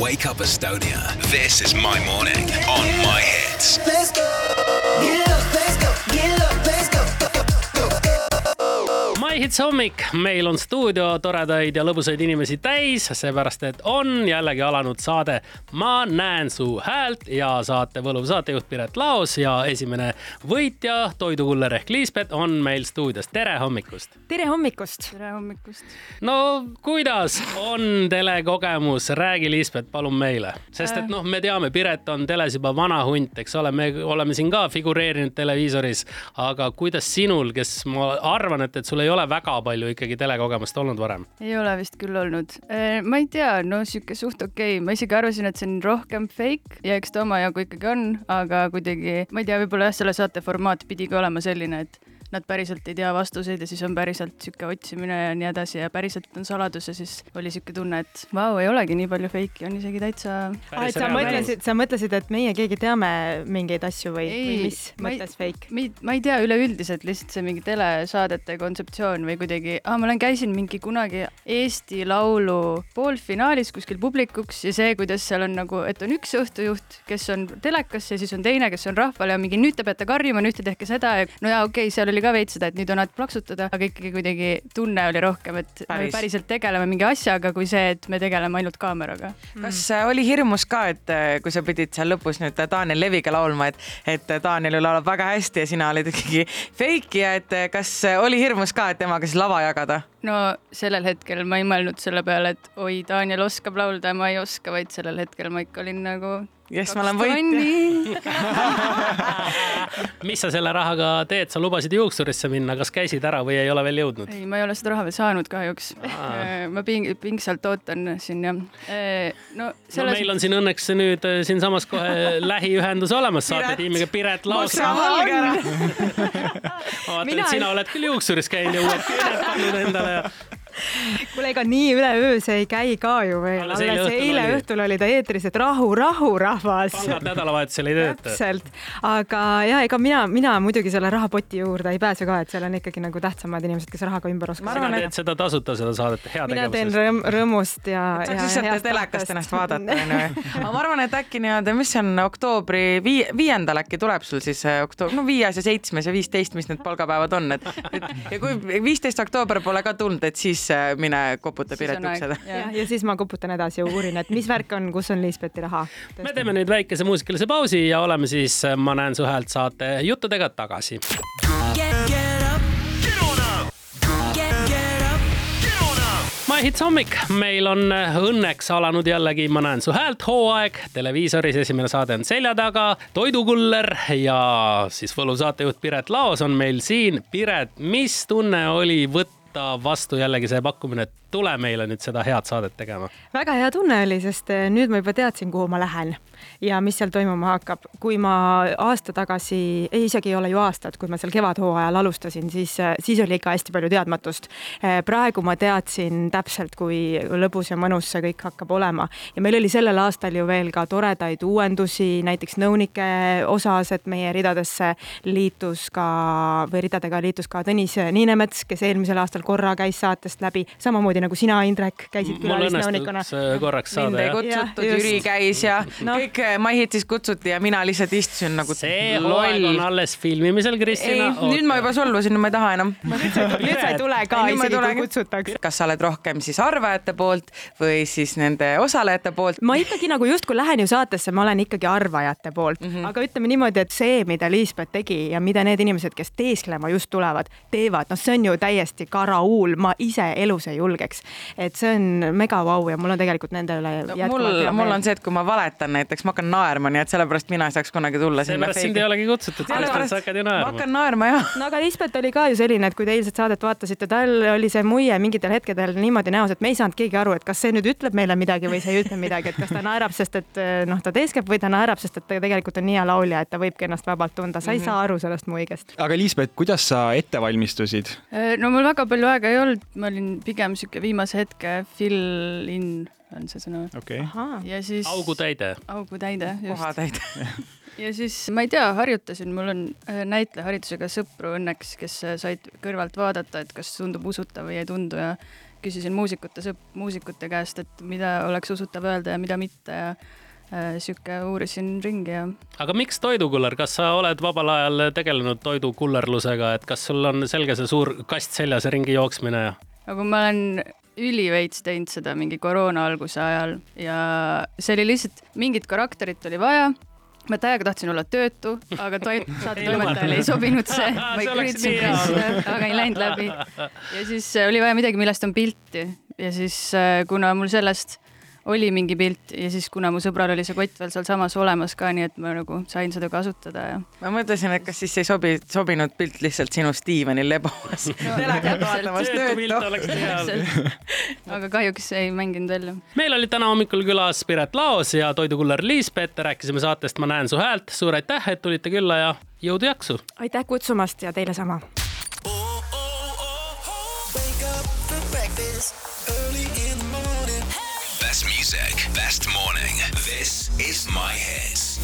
Wake Up Estonia. This is my morning on my hits. Let's go. Up, let's go. My Hits hommik, meil on stuudio toredaid ja lõbusaid inimesi täis, seepärast et on jällegi alanud saade Ma näen su häält ja saate võluv saatejuht Piret Laos ja esimene võitja, toidukuller ehk Liisbet on meil stuudios. tere hommikust! tere hommikust! tere hommikust! no kuidas on telekogemus, räägi Liisbet, palun meile, sest et noh, me teame, Piret on teles juba vana hunt, eks ole, me oleme siin ka figureerinud televiisoris, aga kuidas sinul, kes ma arvan, et, et sul ei ole väga palju ikkagi telekogemust olnud varem? ei ole vist küll olnud. ma ei tea, no sihuke suht okei okay., ma isegi arvasin, et see on rohkem fake ja eks ta omajagu ikkagi on, aga kuidagi, ma ei tea, võib-olla jah, selle saate formaat pidigi olema selline, et nad päriselt ei tea vastuseid ja siis on päriselt sihuke otsimine ja nii edasi ja päriselt on saladus ja siis oli sihuke tunne, et vau, ei olegi nii palju fake'i, on isegi täitsa. Sa mõtlesid, sa mõtlesid, et meie keegi teame mingeid asju või, või mis mõttes fake? ma ei tea, üleüldiselt lihtsalt see mingi telesaadete kontseptsioon või kuidagi ah,, ma olen, käisin mingi kunagi Eesti Laulu poolfinaalis kuskil publikuks ja see, kuidas seal on nagu, et on üks õhtujuht, kes on telekas ja siis on teine, kes on rahval ja mingi nüüd te peate karjuma, nüüd te tehke seda ja no jaa, okei okay,, seal oli oli ka veits seda, et nüüd on aeg plaksutada, aga ikkagi kuidagi tunne oli rohkem, et Päris. me päriselt tegeleme mingi asjaga, kui see, et me tegeleme ainult kaameraga. kas äh, oli hirmus ka, et äh, kui sa pidid seal lõpus nüüd Daniel Leviga laulma, et, et Daniel laulab väga hästi ja sina olid ikkagi fake ja et äh, kas oli hirmus ka, et temaga siis lava jagada? no sellel hetkel ma ei mõelnud selle peale, et oi, Daniel oskab laulda ja ma ei oska, vaid sellel hetkel ma ikka olin nagu jess, ma olen võitja. mis sa selle rahaga teed, sa lubasid juuksurisse minna, kas käisid ära või ei ole veel jõudnud? ei, ma ei ole seda raha veel saanud kahjuks. ma ping-, pingsalt ootan siin ja no selles.... no meil on siin õnneks nüüd äh, siinsamas kohe lähiühendus olemas. Saatetiimiga Piret Laos. ma vaatan, et sina oled küll juuksuris käinud ja uued küüned pannud endale kuule, ega nii üleöö see ei käi ka ju veel. alles eile, õhtul, eile oli... õhtul oli ta eetris, et rahu, rahu, rahvas. pangad nädalavahetusel ei tööta. täpselt, aga ja ega mina, mina muidugi selle rahapoti juurde ei pääse ka, et seal on ikkagi nagu tähtsamad inimesed, kes rahaga ümber oskavad. sina teed seda tasuta, seda saadet, hea mina teen rõõm, rõõmust ja. saaks lihtsalt telekast ennast vaadata, onju. aga ma arvan, et äkki nii-öelda, mis on oktoobri vii-, viiendal äkki tuleb sul siis oktoober, no viies ja seitsmes ja viisteist, mis need palgapäevad on, et, et ja kui viisteist oktoober pole ka tulnud, et siis mine koputa Piret uksele. ja, ja siis ma koputan edasi ja uurin, et mis värk on, kus on Liisbeti raha. me teeme nüüd väikese muusikalise pausi ja oleme siis Ma näen su häält saate juttudega tagasi. My Hits hommik, meil on õnneks alanud jällegi Ma näen su häält hooaeg, televiisoris esimene saade on selja taga, toidukuller ja siis võlusaatejuht Piret Laos on meil siin. Piret, mis tunne oli võtta võtta vastu jällegi see pakkumine, et tule meile nüüd seda head saadet tegema? väga hea tunne oli, sest eh, nüüd ma juba teadsin, kuhu ma lähen ja mis seal toimuma hakkab. kui ma aasta tagasi, ei isegi ei ole ju aastat, kui ma seal kevadhooajal alustasin, siis, eh, siis oli ikka hästi palju teadmatust. Eh, praegu ma teadsin täpselt, kui lõbus ja mõnus see kõik hakkab olema ja meil oli sellel aastal ju veel ka toredaid uuendusi, näiteks nõunike osas, et meie ridadesse liitus ka või ridadega liitus ka Tõnis Niinemets, kes eelmisel aastal korra käis saatest läbi, samamoodi samamoodi nagu sina, Indrek, käisid külalisnõunikuna. korraks saada. mind ei kutsutud, Jüri käis ja no. kõik eh, Maihitis kutsuti ja mina lihtsalt istusin nagu see hooaeg on alles filmimisel, Kristina. nüüd ma juba solvusin, nüüd ma ei taha enam. nüüd sa ei tule ka, isegi kui kutsutakse. kas sa oled rohkem siis arvajate poolt või siis nende osalejate poolt? ma ikkagi nagu justkui lähen ju saatesse, ma olen ikkagi arvajate poolt mm, -hmm. aga ütleme niimoodi, et see, mida Liisbet tegi ja mida need inimesed, kes teesklema just tulevad, teevad, noh, see on ju täiesti karauul, ma ise elus ei julge näiteks. et see on mega vau ja mul on tegelikult nende üle no, mul, mul on see, et kui ma valetan näiteks, ma hakkan naerma, nii et sellepärast mina ei saaks kunagi tulla sinna. seepärast sind ei olegi kutsutud, sellepärast sa hakkad ju naerma. ma hakkan naerma, jah. no aga Lisbeth oli ka ju selline, et kui te eilset saadet vaatasite, tal oli see muie mingitel hetkedel niimoodi näos, et me ei saanud keegi aru, et kas see nüüd ütleb meile midagi või see ei ütle midagi, et kas ta naerab, sest et noh, ta teeskab või ta naerab, sest et ta tegelikult on nii hea laulja, et ta võibki ennast vabalt tunda, sa ei mm -hmm. saa aru sellest muigest. aga Liisbeth, kuidas sa ette valmistusid? no mul väga palju aega ei olnud, ma olin pigem sihuke viimase hetke fill in on see sõna okay.. ja siis. augutäide. augutäide, just. kohatäide ja siis ma ei tea, harjutasin, mul on äh, näitlejaharidusega sõpru õnneks, kes äh, said kõrvalt vaadata, et kas tundub usutav või ei tundu ja küsisin muusikute sõp-, muusikute käest, et mida oleks usutav öelda ja mida mitte ja äh, sihuke uurisin ringi ja aga miks toidukuller, kas sa oled vabal ajal tegelenud toidukullerlusega, et kas sul on selge see suur kast seljas ja ringi jooksmine ja? Aga ma olen üliveits teinud seda mingi koroona alguse ajal ja see oli lihtsalt, mingit karakterit oli vaja ma täiega tahtsin olla töötu, aga toit, saate Ei sobinud see. ma ikka üritasin pressida, aga ei läinud läbi. ja siis äh, oli vaja midagi, millest on pilti ja siis äh, kuna mul sellest oli mingi pilt ja siis kuna mu sõbral oli see kott veel sealsamas olemas ka, nii et ma nagu sain seda kasutada ja. ma mõtlesin, et kas siis ei sobi, sobinud pilt lihtsalt sinust diivanil lebas no, telekat vaatamas töötu hea. aga kahjuks ei mänginud välja. meil oli täna hommikul külas Piret Laos ja toidukuller Liisbet, rääkisime saatest Ma näen su häält. suur aitäh, et tulite külla ja jõudu-jaksu. aitäh kutsumast ja teile sama. Up for breakfast early in the morning. Best music, best morning. This is my hits.